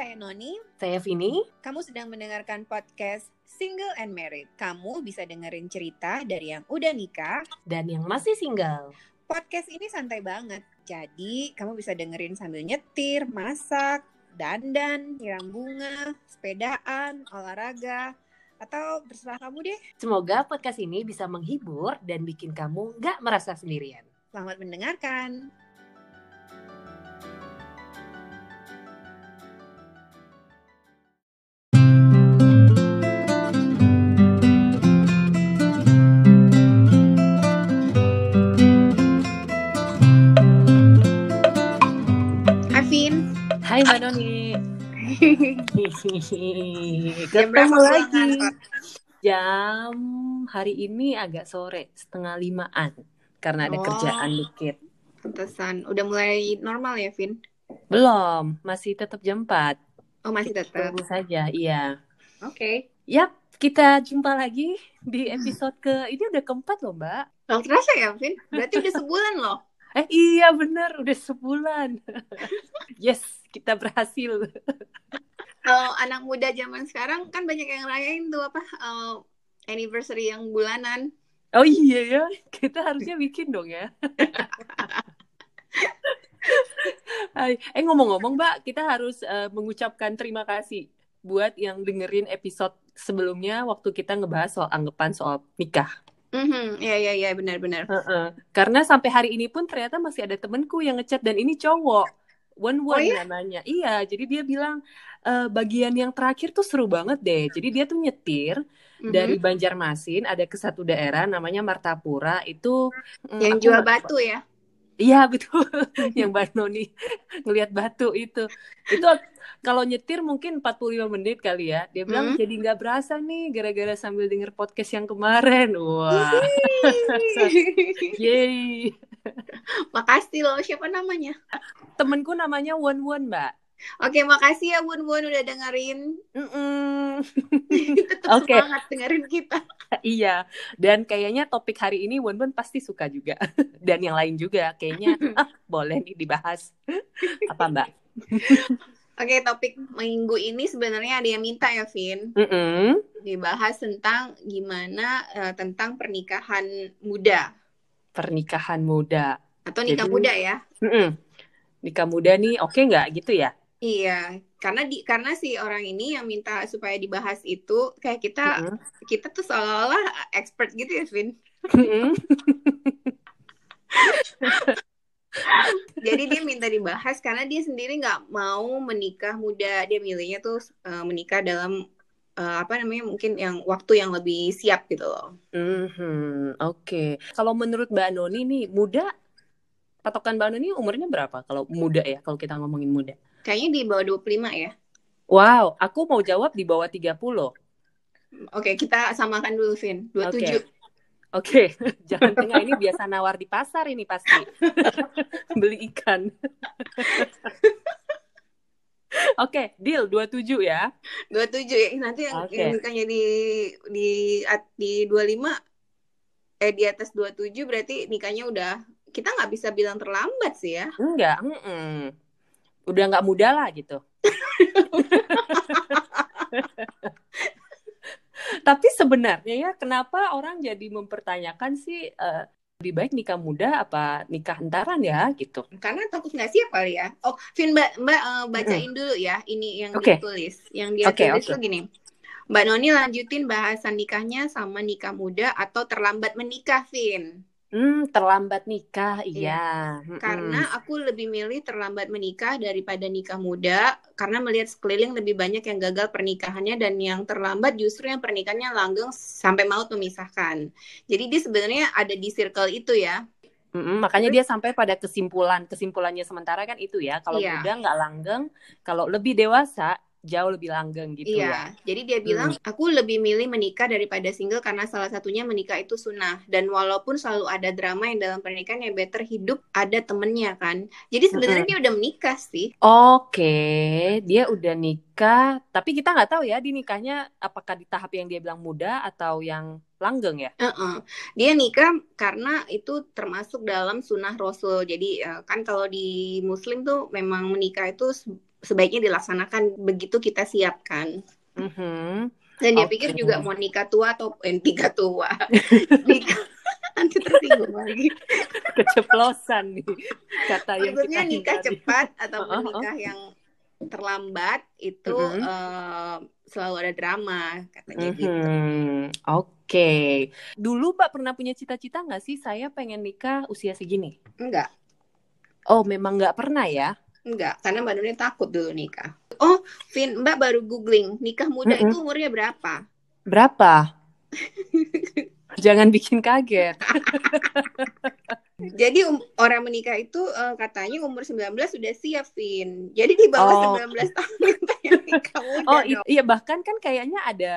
saya Noni. Saya Vini. Kamu sedang mendengarkan podcast Single and Married. Kamu bisa dengerin cerita dari yang udah nikah dan yang masih single. Podcast ini santai banget. Jadi, kamu bisa dengerin sambil nyetir, masak, dandan, nyiram bunga, sepedaan, olahraga, atau terserah kamu deh. Semoga podcast ini bisa menghibur dan bikin kamu nggak merasa sendirian. Selamat mendengarkan. Hai Mbak Noni. Ketemu lagi. Jam hari ini agak sore, setengah limaan. Karena ada Oh. kerjaan dikit. Pantesan. Udah mulai normal ya, Vin? Belum, masih tetap jam 4. Oh, masih tetap. Tunggu saja, iya. Oke. Yap, kita jumpa lagi di episode ke... Ini udah keempat loh, Mbak. Nggak terasa ya, Vin? Berarti udah sebulan loh. Eh iya benar, udah sebulan. yes, kita berhasil. Kalau anak muda zaman sekarang kan banyak yang rayain tuh apa eh, anniversary yang bulanan. Oh iya ya, kita harusnya bikin dong ya. Hai, eh ngomong-ngomong Mbak, kita harus eh, mengucapkan terima kasih buat yang dengerin episode sebelumnya waktu kita ngebahas soal anggapan soal nikah. Mhm, ya ya ya benar-benar. Heeh. Karena sampai hari ini pun ternyata masih ada temenku yang ngechat dan ini cowok. One Oh One iya? namanya. Iya, jadi dia bilang "Eh, bagian yang terakhir tuh seru banget deh. Jadi dia tuh nyetir Mhm. dari Banjarmasin ada ke satu daerah namanya Martapura itu mm, yang aku jual batu ya. Iya betul, yang Mbak Noni ngelihat batu itu. Itu kalau nyetir mungkin 45 menit kali ya. Dia bilang Hmm. jadi nggak berasa nih gara-gara sambil denger podcast yang kemarin. Wah, yeay. makasih loh. Siapa namanya? Temenku namanya Won Won, Mbak. Oke, makasih ya Bun Bun udah dengerin. Mm-mm. Tetap Oke. semangat dengerin kita. iya, dan kayaknya topik hari ini Won Won pasti suka juga. Dan yang lain juga kayaknya ah, boleh nih dibahas. Apa, Mbak? Oke, topik minggu ini sebenarnya ada yang minta ya, Vin. Mm-mm. Dibahas tentang gimana eh, tentang pernikahan muda Pernikahan muda. atau nikah Jadi- muda ya. Mm-mm. Nikah muda nih oke nggak gitu ya? Iya, karena di karena si orang ini yang minta supaya dibahas itu kayak kita Mm-mm. kita tuh seolah-olah expert gitu ya, Vin. Mm-mm. Jadi dia minta dibahas karena dia sendiri nggak mau menikah muda. Dia milihnya tuh eh, menikah dalam eh, apa namanya mungkin yang waktu yang lebih siap gitu loh. Mhm, Oke. Kalau menurut Mbak Noni nih muda, patokan Mbak Noni umurnya berapa? Kalau muda ya, kalau kita ngomongin muda. Kayaknya di bawah 25 ya. Wow, aku mau jawab di bawah 30. Oke, kita samakan dulu, Vin. 27. Oke, jangan tengah ini biasa nawar di pasar ini pasti. Beli ikan. Oke, deal 27 ya. 27 ya. Nanti yang, nikahnya di di di 25 eh di atas 27 berarti nikahnya udah kita nggak bisa bilang terlambat sih ya. Enggak, mm-mm. Udah nggak muda lah gitu. Tapi sebenarnya ya, kenapa orang jadi mempertanyakan sih eh, lebih baik nikah muda apa nikah entaran ya gitu? Karena takut nggak siap kali ya. Oh, Vin, Mbak, Mbak eh, bacain dulu ya ini yang Oke. ditulis. Yang dia Oke, tulis oke. tuh gini. Mbak Noni lanjutin bahasan nikahnya sama nikah muda atau terlambat menikah, Vin. Hmm, terlambat nikah, iya. Mm-mm. Karena aku lebih milih terlambat menikah daripada nikah muda karena melihat sekeliling lebih banyak yang gagal pernikahannya dan yang terlambat justru yang pernikahannya langgeng sampai maut memisahkan. Jadi dia sebenarnya ada di circle itu ya. Mm-mm, makanya dia sampai pada kesimpulan, kesimpulannya sementara kan itu ya. Kalau Iya. muda nggak langgeng, kalau lebih dewasa jauh lebih langgeng gitu ya. iya. Jadi dia bilang aku lebih milih menikah daripada single karena salah satunya menikah itu sunnah dan walaupun selalu ada drama yang dalam pernikahan yang better hidup ada temennya kan. Jadi sebenarnya dia udah menikah sih. Oke, dia udah nikah, tapi kita nggak tahu ya di nikahnya apakah di tahap yang dia bilang muda atau yang langgeng ya. Heeh. Dia nikah karena itu termasuk dalam sunnah Rasul. Jadi eh, kan kalau di Muslim tuh memang menikah itu sebaiknya dilaksanakan begitu kita siapkan. Mhm. Dan dia Oke. pikir juga mau nikah tua atau eh, nikah tua. nikah nanti tersinggung lagi. Keceplosan nih kata yang Maksudnya kita nikah hindari. cepat atau heeh. nikah yang terlambat itu Mhm. eh, selalu ada drama katanya gitu. Mhm. Oke. Dulu Mbak pernah punya cita-cita nggak sih saya pengen nikah usia segini? Enggak, Oh, memang nggak pernah ya? Enggak, karena Mbak Nuni takut dulu nikah. Oh, Vin, Mbak baru googling nikah muda Mm-mm. itu umurnya berapa? Berapa? Jangan bikin kaget. Jadi um- orang menikah itu eh, katanya umur 19 sudah siap, Vin. Jadi di bawah Oh. 19 tahun nikah muda Oh dong. iya bahkan kan kayaknya ada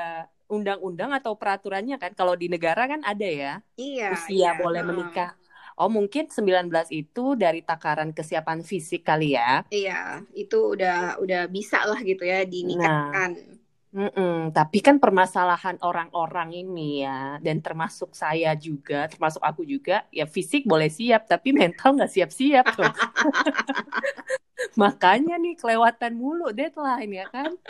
undang-undang atau peraturannya kan kalau di negara kan ada ya Iya, usia iya. boleh menikah. Oh mungkin 19 itu dari takaran kesiapan fisik kali ya. Iya, itu udah udah bisa lah gitu ya dinikahkan. Mm-mm, tapi kan permasalahan orang-orang ini ya, dan termasuk saya juga, termasuk aku juga, ya fisik boleh siap, tapi mental nggak siap-siap. Makanya nih kelewatan mulu deadline ya kan.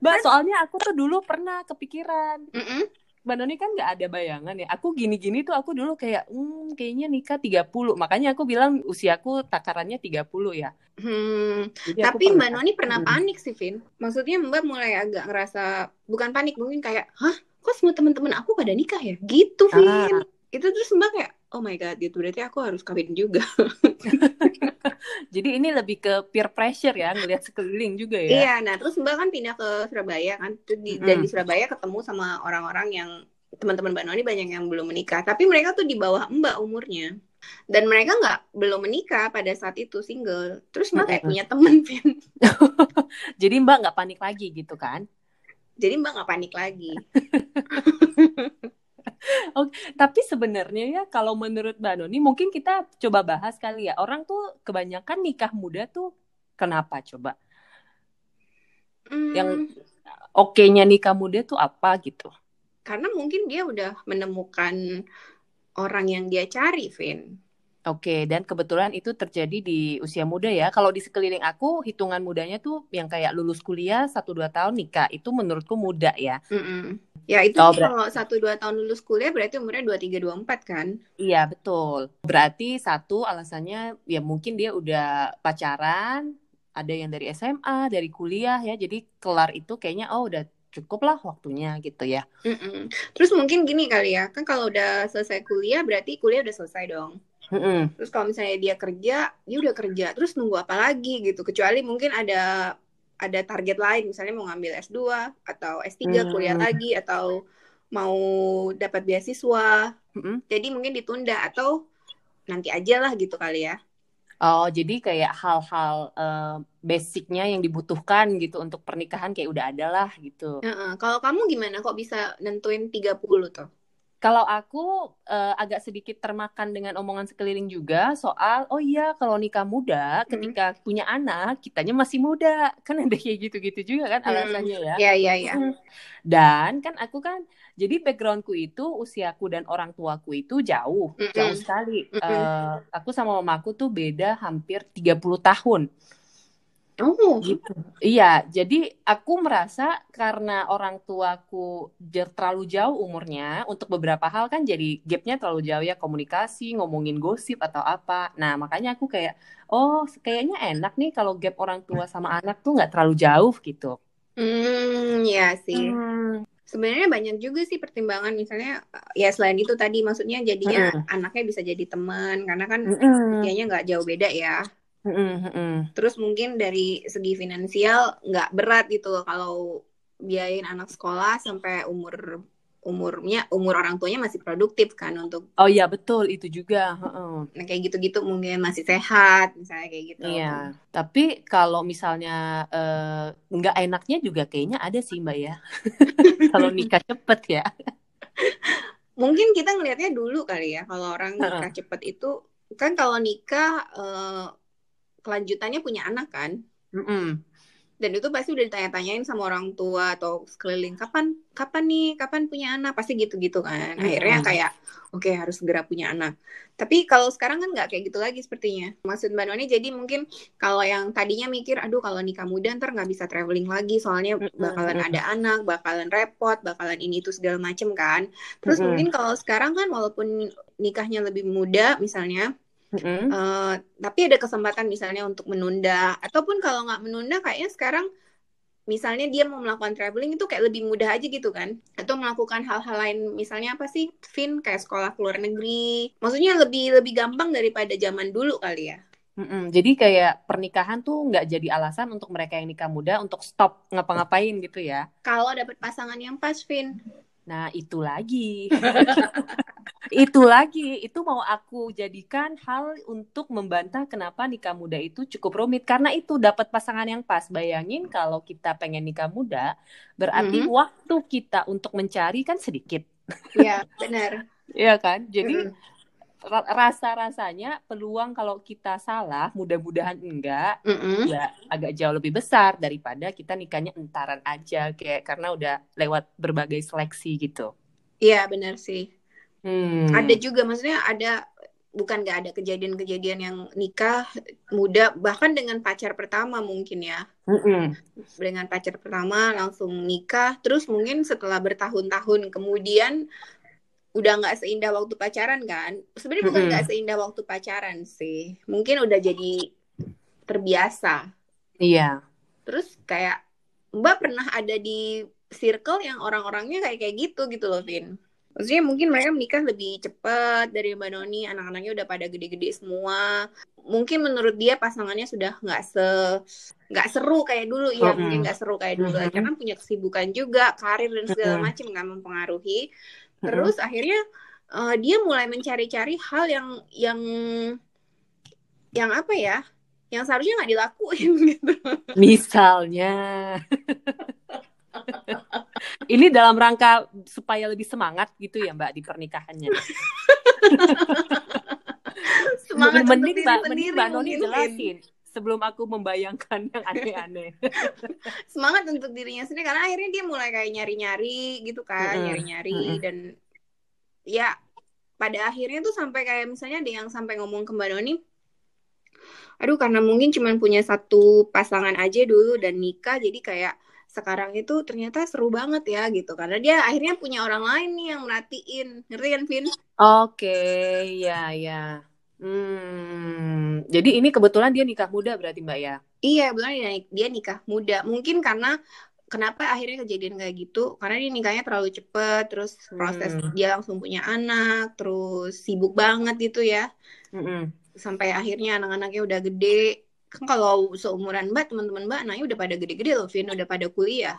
Mbak, soalnya aku tuh dulu pernah kepikiran. Mm-mm. Mbak Noni kan nggak ada bayangan ya. Aku gini-gini tuh aku dulu kayak, hmm, kayaknya nikah 30. Makanya aku bilang usiaku takarannya 30 ya. Hmm, Jadi tapi Mbak pernah. Noni pernah panik sih, Vin. Maksudnya Mbak mulai agak ngerasa bukan panik, mungkin kayak, hah, kok semua teman-teman aku pada nikah ya? Gitu, Vin. Ah. Itu terus Mbak kayak, oh my god, gitu berarti aku harus kawin juga. Jadi ini lebih ke peer pressure ya, ngelihat sekeliling juga ya. Iya, nah terus Mbak kan pindah ke Surabaya kan, di- dan Mm-mm. di Surabaya ketemu sama orang-orang yang teman-teman Mbak Noni banyak yang belum menikah, tapi mereka tuh di bawah Mbak umurnya. Dan mereka nggak belum menikah pada saat itu single. Terus Mbak kayak punya temen, Vin. Jadi Mbak nggak panik lagi gitu kan? Jadi Mbak nggak panik lagi. Tapi sebenarnya ya kalau menurut Mbak Noni mungkin kita coba bahas kali ya. Orang tuh kebanyakan nikah muda tuh kenapa coba? Hmm, Yang oke-nya nikah muda tuh apa gitu? karena mungkin dia udah menemukan orang yang dia cari, Vin. Oke, dan kebetulan itu terjadi di usia muda ya. Kalau di sekeliling aku, hitungan mudanya tuh yang kayak lulus kuliah 1-2 tahun nikah. Itu menurutku muda ya. Mm-mm. Ya itu Oh, kalau satu dua tahun lulus kuliah berarti umurnya dua tiga dua empat kan? Iya, betul. Berarti satu alasannya ya mungkin dia udah pacaran, ada yang dari SMA, dari kuliah ya. Jadi kelar itu kayaknya oh udah cukup lah waktunya gitu ya. Mm-mm. Terus mungkin gini kali ya, kan kalau udah selesai kuliah berarti kuliah udah selesai dong. Mm-mm. Terus kalau misalnya dia kerja, dia udah kerja. Terus nunggu apa lagi gitu? Kecuali mungkin ada ada target lain, misalnya mau ngambil S2 atau S3 kuliah Hmm. lagi atau mau dapat beasiswa. Mm-mm. Jadi mungkin ditunda atau nanti aja lah gitu kali ya. Oh, jadi kayak hal-hal eh, basicnya yang dibutuhkan gitu untuk pernikahan kayak udah ada lah gitu. Heeh. Kalau kamu gimana kok bisa nentuin 30 tuh? Kalau aku eh, agak sedikit termakan dengan omongan sekeliling juga soal oh iya kalau nikah muda Mm-mm. ketika punya anak kitanya masih muda kan ada kayak gitu-gitu juga kan Hmm. alasannya ya. Ya, ya, ya. Mm. Dan kan aku kan jadi backgroundku itu usiaku dan orang tuaku itu jauh, Mm-mm. jauh sekali. Mm-mm. Eh, aku sama mamaku tuh beda hampir 30 tahun. Oh, Gitu. Iya, jadi aku merasa karena orang tuaku terlalu jauh umurnya, untuk beberapa hal kan jadi gapnya terlalu jauh ya, komunikasi, ngomongin gosip atau apa. Nah, makanya aku kayak, oh kayaknya enak nih kalau gap orang tua sama anak tuh nggak terlalu jauh gitu. hmm, ya sih. Hmm. Sebenarnya banyak juga sih pertimbangan misalnya ya selain itu tadi maksudnya jadinya Mm-mm. anaknya bisa jadi teman karena kan Mm-mm. usianya nggak jauh beda ya. Terus mungkin dari segi finansial nggak berat gitu loh kalau biayain anak sekolah sampai umur umurnya umur orang tuanya masih produktif kan untuk Oh iya betul itu juga. Heeh. nah, kayak gitu-gitu mungkin masih sehat misalnya kayak gitu. Iya, tapi kalau misalnya eh, nggak enaknya juga kayaknya ada sih Mbak ya. Kalau nikah cepet ya. Mungkin kita ngelihatnya dulu kali ya kalau orang nikah cepet itu kan kalau nikah eh, kelanjutannya punya anak kan. Mm-mm. dan itu pasti udah ditanya-tanyain sama orang tua atau sekeliling kapan kapan nih? Kapan punya anak? Pasti gitu-gitu kan. Akhirnya kayak oke okay, harus segera punya anak. Tapi kalau sekarang kan nggak kayak gitu lagi sepertinya. Maksud mbak Noni jadi mungkin kalau yang tadinya mikir aduh kalau nikah muda ntar nggak bisa traveling lagi soalnya bakalan ada anak bakalan repot bakalan ini itu segala macem kan. Terus mungkin kalau sekarang kan walaupun nikahnya lebih muda misalnya Mm-hmm. Uh, tapi ada kesempatan misalnya untuk menunda ataupun kalau nggak menunda kayaknya sekarang misalnya dia mau melakukan traveling itu kayak lebih mudah aja gitu kan atau melakukan hal-hal lain misalnya apa sih Vin kayak sekolah ke luar negeri maksudnya lebih lebih gampang daripada zaman dulu kali ya Mm-mm. Jadi kayak pernikahan tuh nggak jadi alasan untuk mereka yang nikah muda untuk stop ngapa-ngapain gitu ya? Kalau dapat pasangan yang pas, Vin. Nah itu lagi. itu lagi itu mau aku jadikan hal untuk membantah kenapa nikah muda itu cukup rumit karena itu dapat pasangan yang pas bayangin kalau kita pengen nikah muda berarti mm -hmm. waktu kita untuk mencari kan sedikit ya benar Iya kan jadi mm -hmm. Rasa-rasanya peluang kalau kita salah mudah-mudahan enggak mm -hmm. ya agak jauh lebih besar daripada kita nikahnya entaran aja kayak karena udah lewat berbagai seleksi gitu Iya benar sih Hmm. Ada juga maksudnya ada bukan nggak ada kejadian-kejadian yang nikah muda bahkan dengan pacar pertama mungkin ya. Mm-mm. Dengan pacar pertama langsung nikah terus mungkin setelah bertahun-tahun kemudian udah nggak seindah waktu pacaran kan. Sebenarnya bukan nggak seindah waktu pacaran sih. Mungkin udah jadi terbiasa. Iya. Terus kayak Mbak pernah ada di circle yang orang-orangnya kayak kayak gitu gitu loh, Vin maksudnya mungkin mereka menikah lebih cepat dari Mbak Noni anak-anaknya udah pada gede-gede semua mungkin menurut dia pasangannya sudah nggak se nggak seru kayak dulu ya mm -hmm. mungkin nggak seru kayak dulu mm -hmm. karena punya kesibukan juga karir dan segala mm -hmm. macam nggak mempengaruhi terus -hmm. akhirnya uh, dia mulai mencari-cari hal yang yang yang apa ya yang seharusnya nggak dilakuin gitu misalnya Ini dalam rangka supaya lebih semangat gitu ya Mbak di pernikahannya. semangat mending Mbak, mending Mbak Noni jelasin sebelum aku membayangkan yang aneh-aneh. semangat untuk dirinya sendiri karena akhirnya dia mulai kayak nyari-nyari gitu kan, nyari-nyari mm -hmm. dan ya pada akhirnya tuh sampai kayak misalnya ada yang sampai ngomong ke Mbak Noni, aduh karena mungkin cuma punya satu pasangan aja dulu dan nikah jadi kayak sekarang itu ternyata seru banget ya gitu karena dia akhirnya punya orang lain nih yang merhatiin ngerti kan Vin? Oke ya ya. Hmm, jadi ini kebetulan dia nikah muda berarti Mbak ya? Iya, benar dia, dia nikah muda. Mungkin karena kenapa akhirnya kejadian kayak gitu? Karena dia nikahnya terlalu cepet, terus proses hmm. dia langsung punya anak, terus sibuk banget gitu ya. Hmm. Sampai akhirnya anak-anaknya udah gede, kan kalau seumuran mbak teman-teman mbak anaknya udah pada gede-gede loh Vin udah pada kuliah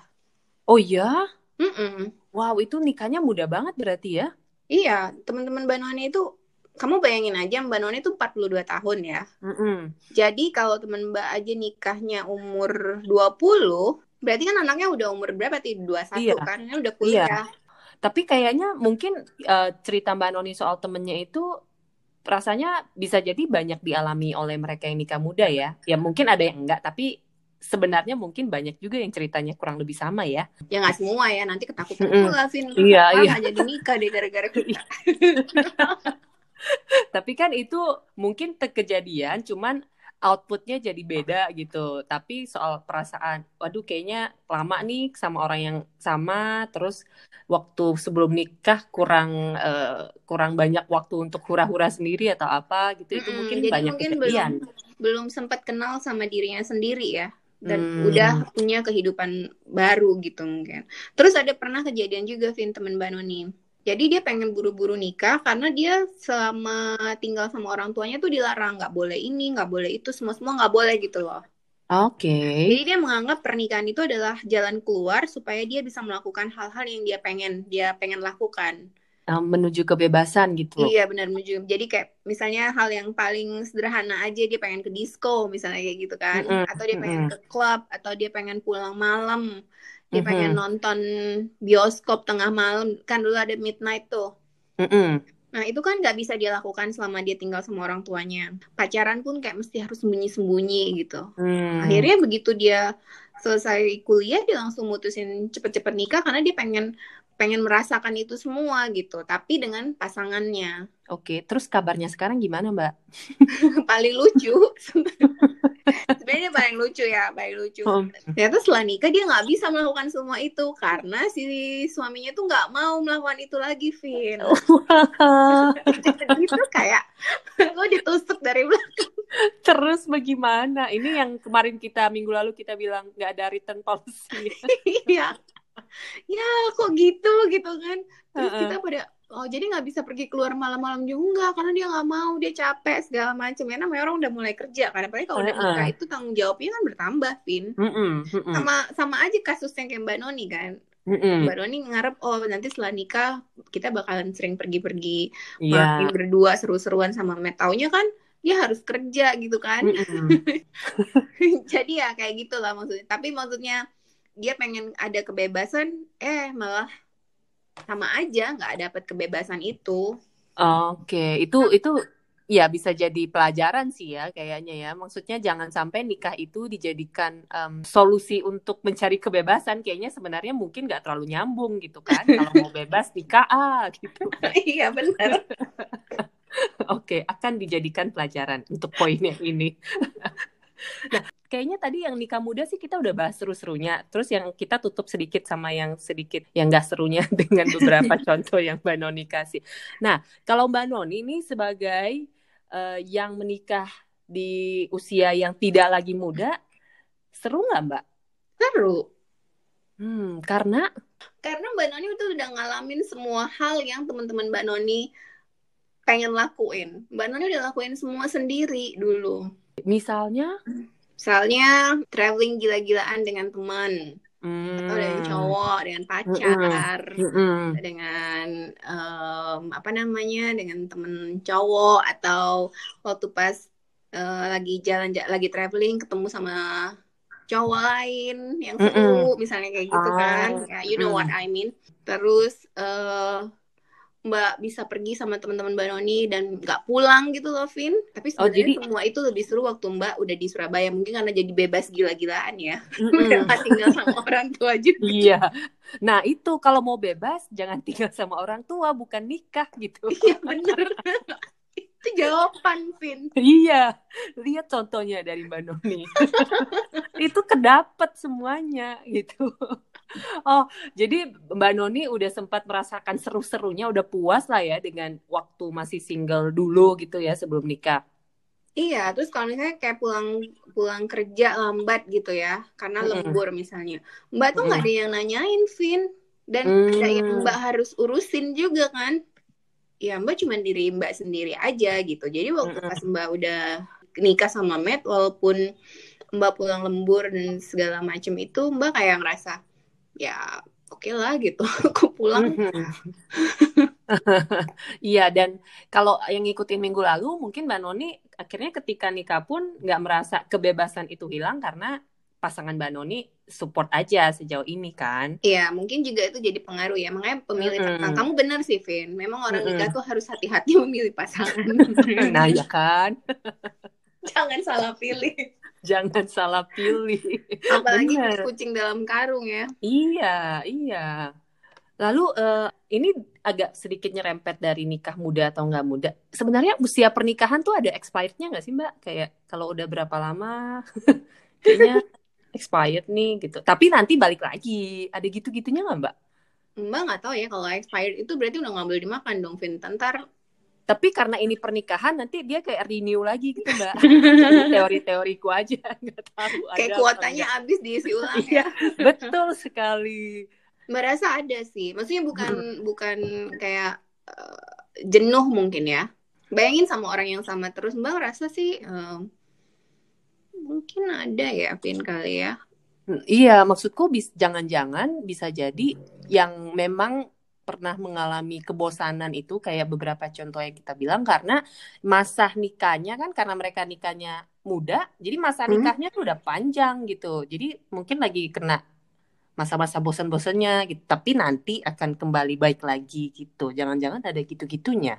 oh ya Mm-mm. wow itu nikahnya muda banget berarti ya iya teman-teman mbak itu kamu bayangin aja Mbak Noni itu 42 tahun ya. Mm-mm. Jadi kalau teman Mbak aja nikahnya umur 20, berarti kan anaknya udah umur berapa sih? 21 iya. kan? Ini udah kuliah. Iya. Tapi kayaknya mungkin uh, cerita Mbak Noni soal temennya itu rasanya bisa jadi banyak dialami oleh mereka yang nikah muda ya. Ya mungkin ada yang enggak, tapi sebenarnya mungkin banyak juga yang ceritanya kurang lebih sama ya. Ya nggak semua ya, nanti ketakutan mm -hmm. Vin. Iya, iya. jadi nikah deh gara-gara kita. tapi kan itu mungkin terkejadian, cuman outputnya jadi beda gitu. Tapi soal perasaan, waduh kayaknya lama nih sama orang yang sama, terus waktu sebelum nikah kurang uh, kurang banyak waktu untuk hura-hura sendiri atau apa gitu, itu mungkin jadi banyak mungkin belum belum sempat kenal sama dirinya sendiri ya dan hmm. udah punya kehidupan baru gitu mungkin. Terus ada pernah kejadian juga Vin temen Mbak Noni jadi dia pengen buru-buru nikah karena dia selama tinggal sama orang tuanya tuh dilarang nggak boleh ini, nggak boleh itu, semua semua nggak boleh gitu loh. Oke. Okay. Jadi dia menganggap pernikahan itu adalah jalan keluar supaya dia bisa melakukan hal-hal yang dia pengen dia pengen lakukan. Menuju kebebasan gitu. Iya benar menuju. Jadi kayak misalnya hal yang paling sederhana aja dia pengen ke disco misalnya kayak gitu kan, mm -hmm. atau dia pengen mm -hmm. ke klub, atau dia pengen pulang malam dia mm-hmm. pengen nonton bioskop tengah malam kan dulu ada midnight tuh mm-hmm. Nah, itu kan nggak bisa dia lakukan selama dia tinggal sama orang tuanya. Pacaran pun kayak mesti harus sembunyi-sembunyi gitu. Hmm. Akhirnya begitu dia selesai kuliah, dia langsung mutusin cepet-cepet nikah karena dia pengen pengen merasakan itu semua gitu. Tapi dengan pasangannya. Oke, terus kabarnya sekarang gimana, Mbak? Paling lucu. Sebenarnya paling lucu ya, paling lucu. Oh. Ternyata setelah nikah dia nggak bisa melakukan semua itu karena si suaminya tuh nggak mau melakukan itu lagi, Vin. itu kayak lo ditusuk dari belakang. Terus bagaimana? Ini yang kemarin kita minggu lalu kita bilang nggak ada return policy. Iya. Ya kok gitu gitu kan. Terus kita pada oh jadi nggak bisa pergi keluar malam-malam juga karena dia nggak mau dia capek segala macam ya namanya orang udah mulai kerja kan apalagi kalau udah nikah itu tanggung jawabnya kan bertambah Vin. Sama sama aja kasusnya kayak Mbak Noni kan. Mbak Noni ngarep oh nanti setelah nikah kita bakalan sering pergi-pergi yeah. main berdua seru-seruan sama Matt. Taunya kan dia harus kerja gitu kan. Jadi ya kayak gitulah maksudnya. Tapi maksudnya dia pengen ada kebebasan eh malah sama aja nggak dapat kebebasan itu. Oke, itu itu ya bisa jadi pelajaran sih ya kayaknya ya. Maksudnya jangan sampai nikah itu dijadikan um, solusi untuk mencari kebebasan. Kayaknya sebenarnya mungkin nggak terlalu nyambung gitu kan. Kalau mau bebas nikah ah gitu. iya benar. Oke, akan dijadikan pelajaran untuk poin yang ini. nah, kayaknya tadi yang nikah muda sih kita udah bahas seru-serunya. Terus yang kita tutup sedikit sama yang sedikit yang gak serunya dengan beberapa contoh yang Mbak Noni kasih. Nah, kalau Mbak Noni ini sebagai uh, yang menikah di usia yang tidak lagi muda, seru nggak Mbak? Seru. Hmm, karena? Karena Mbak Noni itu udah ngalamin semua hal yang teman-teman Mbak Noni pengen lakuin. Mbak Noni udah lakuin semua sendiri dulu. Misalnya? Misalnya traveling gila-gilaan dengan teman, hmm. atau dengan cowok, dengan pacar, hmm. dengan um, apa namanya, dengan temen cowok, atau waktu pas uh, lagi jalan lagi traveling ketemu sama cowok lain yang seru, mm misalnya kayak gitu kan, ya, you know mm. what I mean. Terus uh, Mbak bisa pergi sama teman-teman Mbak Noni dan nggak pulang gitu loh, Vin. Tapi oh, sebenarnya oh, jadi... semua itu lebih seru waktu Mbak udah di Surabaya. Mungkin karena jadi bebas gila-gilaan ya. Mm -mm. tinggal sama orang tua juga. Iya. Nah itu kalau mau bebas jangan tinggal sama orang tua, bukan nikah gitu. Iya bener. itu jawaban, Vin. Iya. Lihat contohnya dari Mbak Noni. itu kedapat semuanya gitu. Oh, jadi Mbak Noni udah sempat merasakan seru-serunya, udah puas lah ya dengan waktu masih single dulu gitu ya sebelum nikah. Iya, terus kalau misalnya kayak pulang pulang kerja lambat gitu ya, karena mm. lembur misalnya, Mbak tuh nggak mm. ada yang nanyain, Vin, dan mm. ada yang Mbak harus urusin juga kan. Ya Mbak cuma diri Mbak sendiri aja gitu. Jadi waktu mm. pas Mbak udah nikah sama Matt, walaupun Mbak pulang lembur dan segala macam itu, Mbak kayak ngerasa ya oke okay lah gitu. Aku pulang. Iya dan kalau yang ngikutin minggu lalu mungkin mbak Noni akhirnya ketika nikah pun nggak merasa kebebasan itu hilang karena pasangan mbak Noni support aja sejauh ini kan? Iya mungkin juga itu jadi pengaruh ya. Makanya pemilih mm -hmm. kamu benar sih Vin. Memang orang mm nikah tuh harus hati-hati memilih pasangan. Nah ya kan? Jangan salah pilih jangan salah pilih. Apalagi Bener. kucing dalam karung ya. Iya, iya. Lalu uh, ini agak sedikit nyerempet dari nikah muda atau nggak muda. Sebenarnya usia pernikahan tuh ada expirednya nggak sih Mbak? Kayak kalau udah berapa lama, kayaknya expired nih gitu. Tapi nanti balik lagi, ada gitu-gitunya nggak Mbak? Mbak nggak tahu ya kalau expired itu berarti udah nggak boleh dimakan dong, Vin. Ntar tapi karena ini pernikahan nanti dia kayak renew lagi gitu mbak. Teori-teoriku aja nggak tahu kayak kuotanya habis diisi ulang ya. betul sekali. Merasa ada sih. Maksudnya bukan hmm. bukan kayak uh, jenuh mungkin ya. Bayangin sama orang yang sama terus mbak ngerasa sih uh, mungkin ada ya pin kali ya. Iya, maksudku bis jangan-jangan bisa jadi yang memang pernah mengalami kebosanan itu kayak beberapa contoh yang kita bilang karena masa nikahnya kan karena mereka nikahnya muda jadi masa hmm. nikahnya tuh udah panjang gitu jadi mungkin lagi kena masa-masa bosan-bosannya gitu. Tapi nanti akan kembali baik lagi gitu. Jangan-jangan ada gitu-gitunya.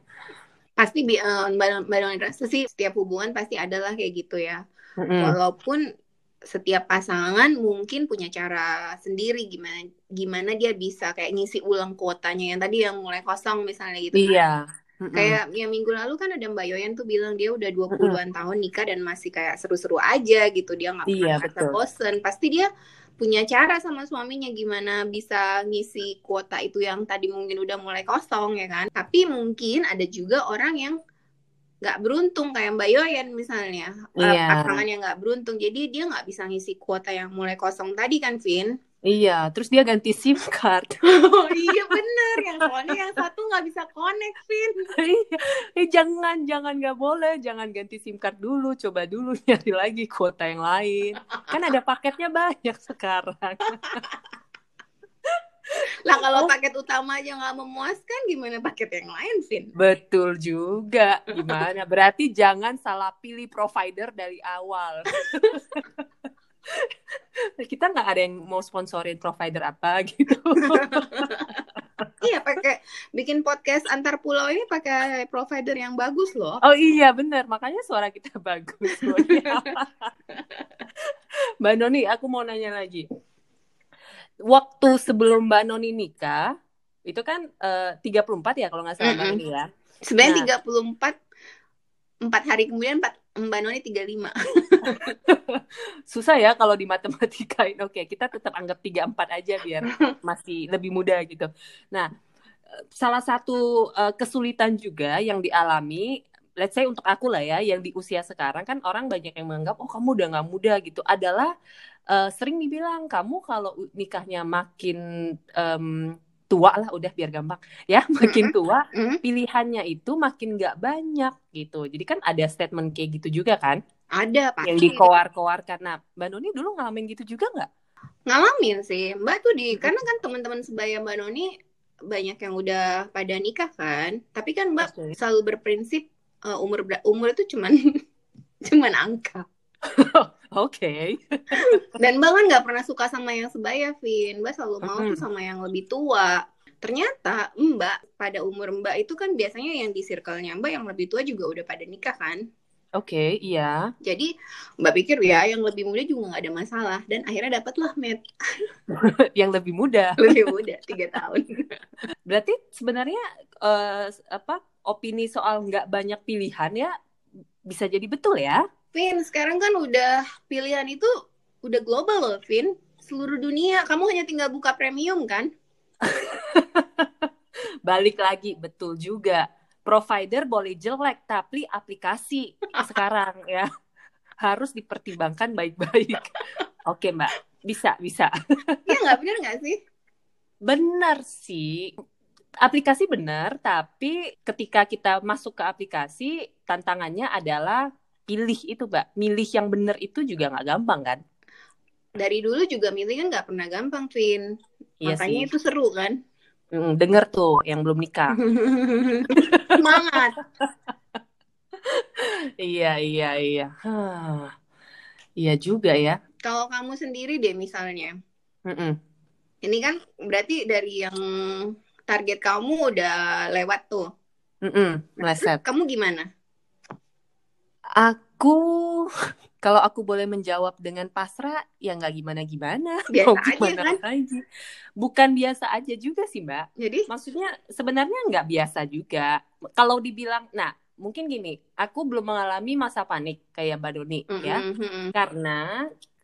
Pasti uh, Mbak Mbak rasa sih setiap hubungan pasti adalah kayak gitu ya. Mm-hmm. Walaupun setiap pasangan mungkin punya cara sendiri gimana gimana dia bisa kayak ngisi ulang kuotanya yang tadi yang mulai kosong misalnya gitu. Kan. Iya. Mm-hmm. Kayak yang minggu lalu kan ada Mbak Yoyan tuh bilang dia udah 20-an mm-hmm. tahun nikah dan masih kayak seru-seru aja gitu. Dia nggak pernah iya, bosen. Pasti dia punya cara sama suaminya gimana bisa ngisi kuota itu yang tadi mungkin udah mulai kosong ya kan. Tapi mungkin ada juga orang yang nggak beruntung kayak Mbak Yoyen misalnya yeah. pasangan yang nggak beruntung jadi dia nggak bisa ngisi kuota yang mulai kosong tadi kan Vin Iya, terus dia ganti SIM card. oh iya bener, yang soalnya yang satu nggak bisa connect, Vin. iya, eh, jangan, jangan nggak boleh, jangan ganti SIM card dulu, coba dulu nyari lagi kuota yang lain. Kan ada paketnya banyak sekarang. lah kalau paket utama aja nggak memuaskan, gimana paket yang lain, Vin? Betul juga, gimana? Berarti jangan salah pilih provider dari awal kita nggak ada yang mau sponsorin provider apa gitu. iya pakai bikin podcast antar pulau ini pakai provider yang bagus loh. Oh iya benar makanya suara kita bagus. Mbak Noni aku mau nanya lagi. Waktu sebelum Mbak Noni nikah itu kan eh, 34 ya kalau nggak salah mm -hmm. Mbak Noni ya. Sebenarnya nah, 34 empat hari kemudian empat Mbak Noni 35. Susah ya kalau di matematikain. Oke, kita tetap anggap 34 aja biar masih lebih muda gitu. Nah, salah satu uh, kesulitan juga yang dialami let's say untuk aku lah ya yang di usia sekarang kan orang banyak yang menganggap oh kamu udah nggak muda gitu adalah uh, sering dibilang kamu kalau nikahnya makin um, tua lah udah biar gampang. Ya makin tua pilihannya itu makin nggak banyak gitu. Jadi kan ada statement kayak gitu juga kan? Ada pak. Yang dikoar-koar karena mbak Noni dulu ngalamin gitu juga nggak? Ngalamin sih. Mbak tuh di karena kan teman-teman sebaya mbak Noni banyak yang udah pada nikah kan? Tapi kan mbak okay. selalu berprinsip uh, umur umur itu cuman cuman angka Oke. Okay. Dan Mbak kan nggak pernah suka sama yang sebaya, Vin. Mbak selalu mau tuh sama yang lebih tua. Ternyata Mbak pada umur Mbak itu kan biasanya yang di circle-nya Mbak yang lebih tua juga udah pada nikah kan? Oke, okay, iya. Jadi Mbak pikir ya yang lebih muda juga nggak ada masalah dan akhirnya dapatlah Matt. yang lebih muda. Lebih muda, tiga tahun. Berarti sebenarnya uh, apa opini soal nggak banyak pilihan ya bisa jadi betul ya? Vin, sekarang kan udah pilihan itu udah global loh, Vin. Seluruh dunia, kamu hanya tinggal buka premium kan? Balik lagi, betul juga. Provider boleh jelek, tapi aplikasi sekarang ya harus dipertimbangkan baik-baik. Oke, Mbak. Bisa, bisa. Iya nggak benar nggak sih? Benar sih. Aplikasi benar, tapi ketika kita masuk ke aplikasi, tantangannya adalah pilih itu mbak. Milih yang benar itu juga nggak gampang kan? Dari dulu juga milih kan nggak pernah gampang Vin iya makanya sih. itu seru kan? Mm, denger tuh yang belum nikah. Semangat! Iya iya iya. Iya juga ya. Kalau kamu sendiri deh misalnya. Mm -mm. ini kan berarti dari yang target kamu udah lewat tuh. Mm -mm, meleset. Kamu gimana Aku kalau aku boleh menjawab dengan pasrah ya nggak gimana gimana biasa gimana aja kan? aja. bukan biasa aja juga sih mbak. Jadi? Maksudnya sebenarnya nggak biasa juga. Kalau dibilang nah mungkin gini aku belum mengalami masa panik kayak mbak Doni mm -hmm, ya. mm -hmm. karena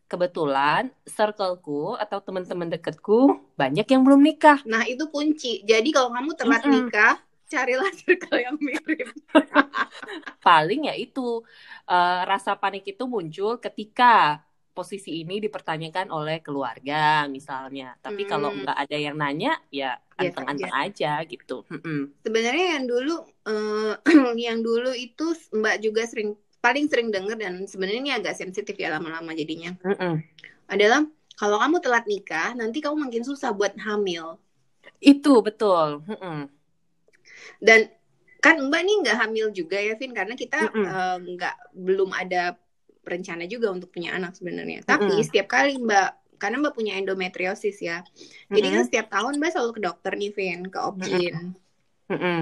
kebetulan circleku atau teman-teman deketku banyak yang belum nikah. Nah itu kunci. Jadi kalau kamu telat mm -hmm. nikah carilah circle yang mirip. Paling ya itu uh, rasa panik itu muncul ketika posisi ini dipertanyakan oleh keluarga misalnya. Tapi hmm. kalau nggak ada yang nanya ya anteng-anteng aja. aja gitu. Hmm. Sebenarnya yang dulu uh, yang dulu itu Mbak juga sering paling sering dengar dan sebenarnya ini agak sensitif ya lama-lama jadinya. Hmm. Adalah kalau kamu telat nikah nanti kamu makin susah buat hamil. Itu betul. Hmm dan kan Mbak nih nggak hamil juga ya Vin karena kita nggak mm -mm. uh, belum ada rencana juga untuk punya anak sebenarnya. Tapi mm -mm. setiap kali Mbak karena Mbak punya endometriosis ya. Jadi kan Mm-mm. setiap tahun Mbak selalu ke dokter nih, Vin, ke Opjin Mm-mm.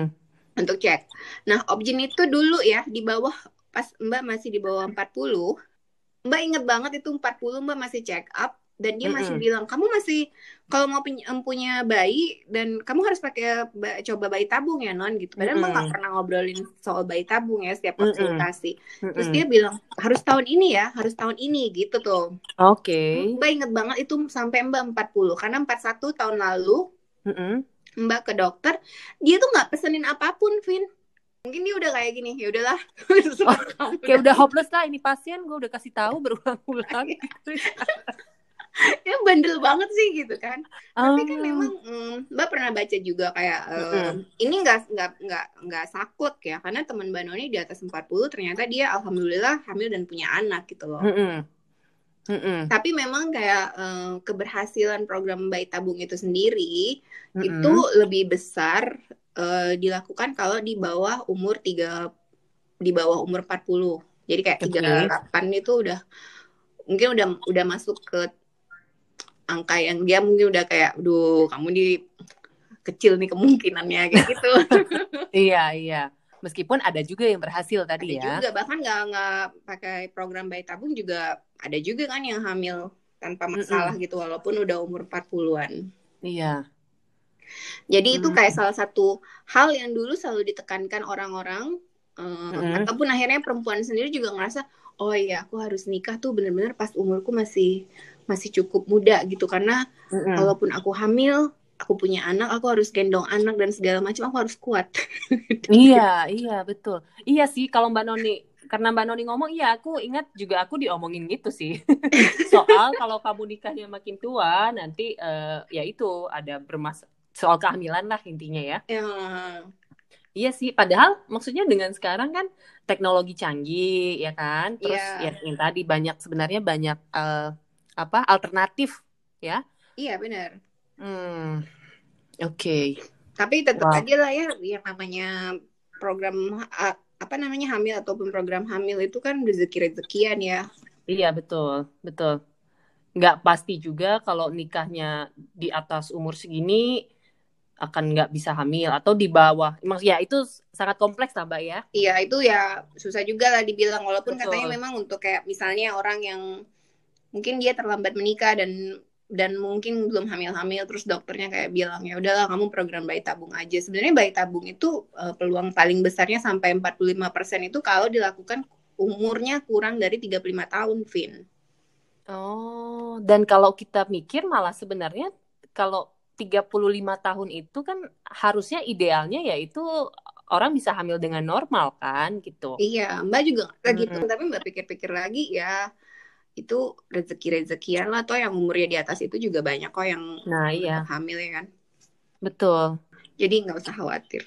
untuk cek. Nah, Opjin itu dulu ya di bawah pas Mbak masih di bawah 40, Mbak inget banget itu 40 Mbak masih check up dan dia masih Mm-mm. bilang kamu masih kalau mau punya, bayi dan kamu harus pakai ba- coba bayi tabung ya non gitu. Padahal Mbak nggak Mm-mm. pernah ngobrolin soal bayi tabung ya setiap konsultasi. Terus Mm-mm. dia bilang harus tahun ini ya, harus tahun ini gitu tuh. Oke. Mbak inget banget itu sampai Mbak 40 karena 41 tahun lalu Mm-mm. Mbak ke dokter, dia tuh nggak pesenin apa pun, Vin. Mungkin dia udah kayak gini, ya udahlah. kamu. Kayak udah hopeless lah ini pasien gue udah kasih tahu berulang-ulang. ya bandel banget sih gitu kan. Tapi kan Ah. memang mm, Mbak pernah baca juga kayak eh, Mm-mm. ini nggak nggak nggak nggak sakut ya karena teman Mbak Noni di atas 40 ternyata dia alhamdulillah hamil dan punya anak gitu loh. Mm-mm. Mm-mm. Tapi memang kayak eh, keberhasilan program bayi tabung itu sendiri Mm-mm. itu lebih besar eh, dilakukan kalau di bawah umur 3 di bawah umur 40. Jadi kayak Oke. 38 itu udah mungkin udah udah masuk ke angka yang dia mungkin udah kayak aduh kamu di kecil nih kemungkinannya kayak gitu. Iya, iya. Meskipun ada juga yang berhasil tadi ada ya. juga bahkan nggak nggak pakai program bayi tabung juga ada juga kan yang hamil tanpa masalah gitu walaupun udah umur 40-an. Iya. Jadi itu Hmm. kayak salah satu hal yang dulu selalu ditekankan orang-orang eh, Mm-mm. ataupun akhirnya perempuan sendiri juga ngerasa oh iya aku harus nikah tuh bener-bener pas umurku masih masih cukup muda gitu karena Mm-mm. kalaupun aku hamil aku punya anak aku harus gendong anak dan segala macam aku harus kuat. Iya, iya betul. Iya sih kalau Mbak Noni karena Mbak Noni ngomong, iya aku ingat juga aku diomongin gitu sih. Soal kalau kamu nikahnya makin tua, nanti eh, ya itu ada bermas soal kehamilan lah intinya ya. Ya, Iya sih, padahal maksudnya dengan sekarang kan teknologi canggih ya kan, terus Iya. ya yang tadi banyak sebenarnya banyak eh, apa alternatif ya. iya benar. Hmm, oke. Tapi tetap Wow. aja lah ya yang namanya program apa namanya hamil ataupun program hamil itu kan rezeki-rezekian ya. Iya betul, betul. Nggak pasti juga kalau nikahnya di atas umur segini akan nggak bisa hamil atau di bawah. Maksud ya itu sangat kompleks lah Mbak ya. Iya itu ya susah juga lah dibilang walaupun Betul. katanya memang untuk kayak misalnya orang yang mungkin dia terlambat menikah dan dan mungkin belum hamil-hamil terus dokternya kayak bilang ya udahlah kamu program bayi tabung aja. Sebenarnya bayi tabung itu eh, peluang paling besarnya sampai 45% itu kalau dilakukan umurnya kurang dari 35 tahun, Vin. Oh, dan kalau kita mikir malah sebenarnya kalau 35 tahun itu kan harusnya idealnya yaitu orang bisa hamil dengan normal kan gitu. Iya, Mbak juga kayak gitu, tapi Mbak pikir-pikir lagi ya itu rezeki-rezekian lah toh yang umurnya di atas itu juga banyak kok yang Nah, iya, hamil ya kan. betul. Jadi nggak usah khawatir.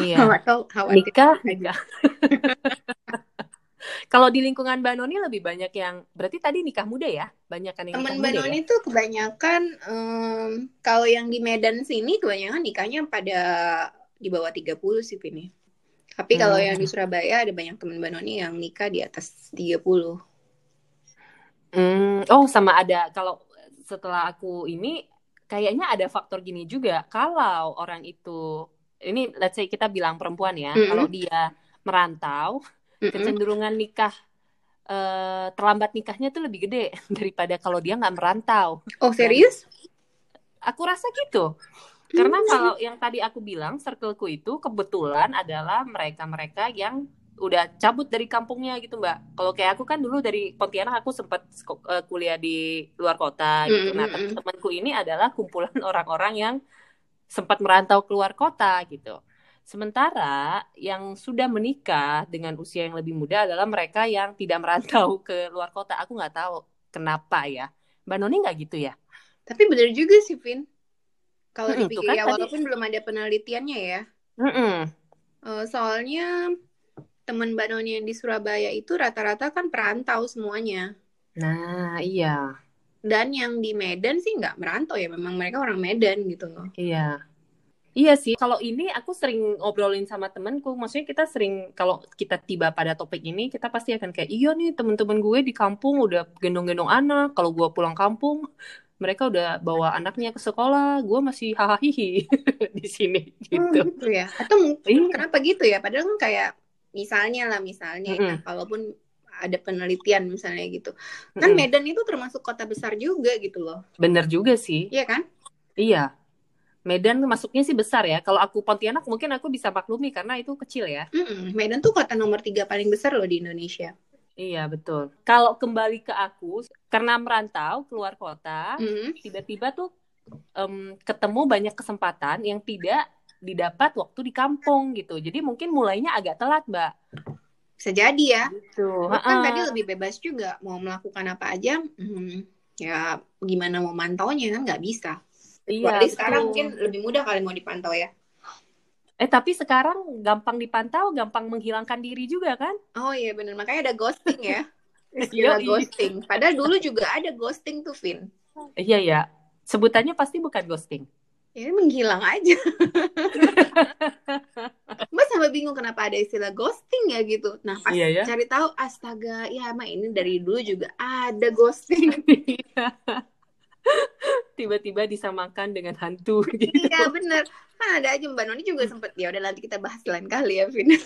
Iya. Khawatir, khawatir Nikah, aja. Kalau di lingkungan Mbak Noni lebih banyak yang berarti tadi nikah muda ya? Banyak kan yang nikah Mbak Noni ya? tuh kebanyakan em, kalau yang di Medan sini kebanyakan nikahnya pada di bawah 30 sih Vini. Tapi kalau Hmm. yang di Surabaya ada banyak temen Mbak Noni yang nikah di atas 30. Hmm, oh sama ada kalau setelah aku ini kayaknya ada faktor gini juga. Kalau orang itu ini let's say kita bilang perempuan ya, Mm-mm. kalau dia merantau. Kecenderungan nikah eh, terlambat nikahnya tuh lebih gede daripada kalau dia nggak merantau. Oh serius? Aku rasa gitu. Karena Hmm. kalau yang tadi aku bilang, circleku itu kebetulan adalah mereka-mereka yang udah cabut dari kampungnya gitu, Mbak. Kalau kayak aku kan dulu dari Pontianak aku sempat eh, kuliah di luar kota gitu. Mm, Nah, mm, mm. teman-temanku ini adalah kumpulan orang-orang yang sempat merantau keluar kota gitu. Sementara yang sudah menikah dengan usia yang lebih muda adalah mereka yang tidak merantau ke luar kota. Aku nggak tahu kenapa ya. Mbak Noni nggak gitu ya? Tapi bener juga sih Vin. Kalau Mm-mm, dipikir kan ya tadi. walaupun belum ada penelitiannya ya. Mm-mm. Eh, soalnya teman Mbak Noni yang di Surabaya itu rata-rata kan perantau semuanya. Nah, iya. Dan yang di Medan sih nggak merantau ya, memang mereka orang Medan gitu loh. Iya. Iya sih, kalau ini aku sering ngobrolin sama temenku, maksudnya kita sering kalau kita tiba pada topik ini, kita pasti akan kayak iya nih temen-temen gue di kampung udah gendong-gendong anak, kalau gue pulang kampung mereka udah bawa anaknya ke sekolah, gue masih hahaha di sini gitu. Oh, gitu ya. Atau mungkin iya. kenapa gitu ya? Padahal kan kayak misalnya lah misalnya, mm -hmm. ya, kalaupun ada penelitian misalnya gitu, kan mm -hmm. Medan itu termasuk kota besar juga gitu loh. Bener juga sih. Iya kan? Iya. Medan masuknya sih besar ya. Kalau aku Pontianak mungkin aku bisa maklumi karena itu kecil ya. Mm-mm. Medan tuh kota nomor tiga paling besar loh di Indonesia. Iya betul. Kalau kembali ke aku, karena merantau keluar kota, mm-hmm. tiba-tiba tuh um, ketemu banyak kesempatan yang tidak didapat waktu di kampung gitu. Jadi mungkin mulainya agak telat, Mbak. Bisa jadi ya. Gitu. Kan tadi lebih bebas juga mau melakukan apa aja. Hmm, ya gimana mau mantaunya kan nggak bisa. Iya. Jadi sekarang mungkin lebih mudah kali mau dipantau ya. Eh tapi sekarang gampang dipantau, gampang menghilangkan diri juga kan? Oh iya benar, makanya ada ghosting ya. Istilah ghosting. Padahal dulu juga ada ghosting tuh, Vin. Iya ya. Sebutannya pasti bukan ghosting. Ya menghilang aja. Mas sampai bingung kenapa ada istilah ghosting ya gitu. Nah pas iya, ya? cari tahu, astaga, ya mah ini dari dulu juga ada ghosting. Iya tiba-tiba disamakan dengan hantu gitu. Iya bener. Kan ada aja Mbak Noni juga sempet ya udah nanti kita bahas lain kali ya Vin.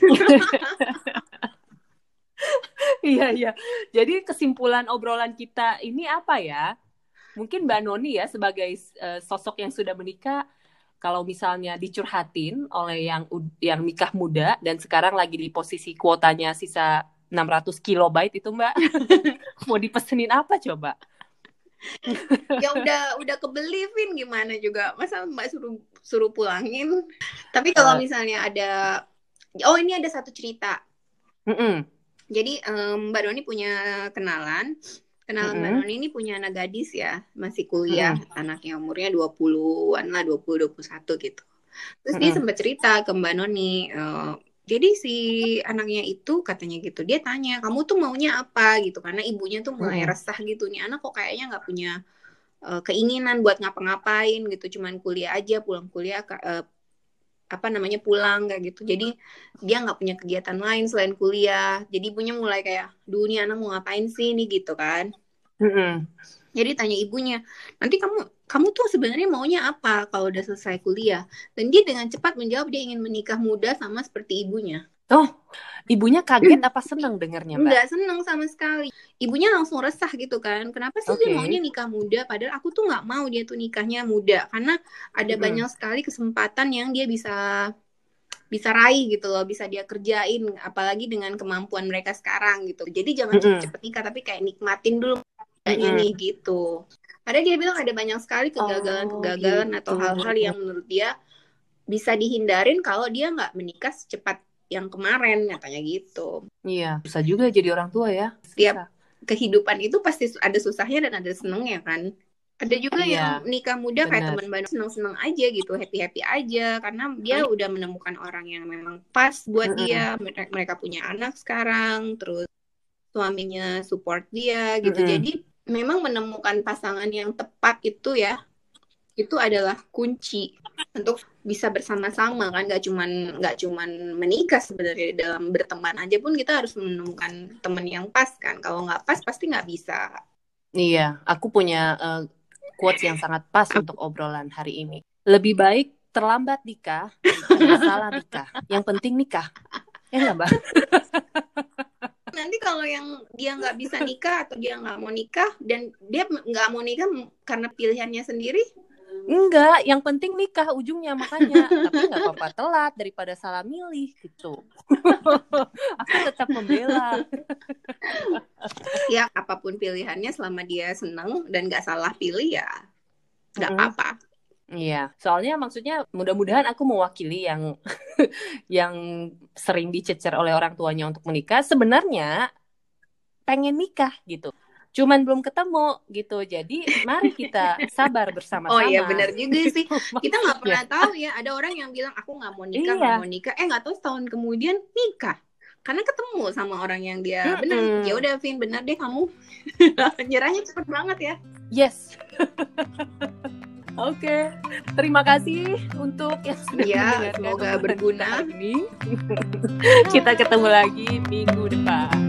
iya iya. Jadi kesimpulan obrolan kita ini apa ya? Mungkin Mbak Noni ya sebagai uh, sosok yang sudah menikah kalau misalnya dicurhatin oleh yang yang nikah muda dan sekarang lagi di posisi kuotanya sisa 600 kilobyte itu Mbak. Mau dipesenin apa coba? Ya udah udah kebeli Vin gimana juga masa mbak suruh suruh pulangin tapi kalau uh. misalnya ada oh ini ada satu cerita mm -mm. jadi um, mbak Doni punya kenalan kenalan mm -hmm. mbak Doni ini punya anak gadis ya masih kuliah mm -hmm. anaknya umurnya 20-an lah 20 21 gitu terus mm -hmm. dia sempat cerita ke mbak Noni uh, jadi si anaknya itu katanya gitu dia tanya kamu tuh maunya apa gitu karena ibunya tuh mulai hmm. resah gitu nih anak kok kayaknya nggak punya uh, keinginan buat ngapa-ngapain gitu cuman kuliah aja pulang kuliah uh, apa namanya pulang kayak gitu jadi dia nggak punya kegiatan lain selain kuliah jadi ibunya mulai kayak dunia anak mau ngapain sih nih gitu kan -hmm. jadi tanya ibunya nanti kamu kamu tuh sebenarnya maunya apa kalau udah selesai kuliah? Dan dia dengan cepat menjawab dia ingin menikah muda sama seperti ibunya. Oh, ibunya kaget apa seneng dengarnya, Mbak? Enggak seneng sama sekali. Ibunya langsung resah gitu kan. Kenapa sih okay. dia maunya nikah muda? Padahal aku tuh nggak mau dia tuh nikahnya muda. Karena ada hmm. banyak sekali kesempatan yang dia bisa bisa raih gitu loh, bisa dia kerjain. Apalagi dengan kemampuan mereka sekarang gitu. Jadi jangan cepet-cepet nikah, tapi kayak nikmatin dulu mm nih gitu. Ada dia bilang ada banyak sekali kegagalan-kegagalan oh, gitu. atau hal-hal yang menurut dia bisa dihindarin kalau dia nggak menikah secepat yang kemarin katanya gitu. Iya, bisa juga jadi orang tua ya. Setiap kehidupan itu pasti ada susahnya dan ada senengnya kan. Ada juga iya, yang nikah muda bener. kayak teman Bano seneng-seneng aja gitu, happy-happy aja karena dia hmm. udah menemukan orang yang memang pas buat hmm. dia. Mereka punya anak sekarang, terus suaminya support dia gitu. Hmm. Jadi memang menemukan pasangan yang tepat itu ya itu adalah kunci untuk bisa bersama-sama kan nggak cuman nggak cuman menikah sebenarnya dalam berteman aja pun kita harus menemukan teman yang pas kan. Kalau nggak pas pasti nggak bisa. Iya aku punya uh, quotes yang sangat pas untuk obrolan hari ini. Lebih baik terlambat nikah salah nikah. Yang penting nikah. Ya nggak mbak nanti kalau yang dia nggak bisa nikah atau dia nggak mau nikah dan dia nggak mau nikah karena pilihannya sendiri Enggak, yang penting nikah ujungnya makanya. Tapi nggak apa-apa telat daripada salah milih gitu. Aku tetap membela. ya apa pun pilihannya selama dia seneng dan nggak salah pilih ya nggak apa-apa. Iya, soalnya maksudnya mudah-mudahan aku mewakili yang yang sering dicecer oleh orang tuanya untuk menikah. Sebenarnya pengen nikah gitu, cuman belum ketemu gitu. Jadi mari kita sabar bersama-sama. Oh iya benar juga sih. Kita nggak pernah tahu ya. Ada orang yang bilang aku nggak mau nikah, nggak iya. mau nikah. Eh nggak tahu setahun kemudian nikah karena ketemu sama orang yang dia mm -hmm. benar ya udah Vin benar deh kamu nyerahnya cepet banget ya yes Oke, terima kasih untuk yang sudah mendengarkan semoga berguna. ini. kita ketemu lagi minggu depan.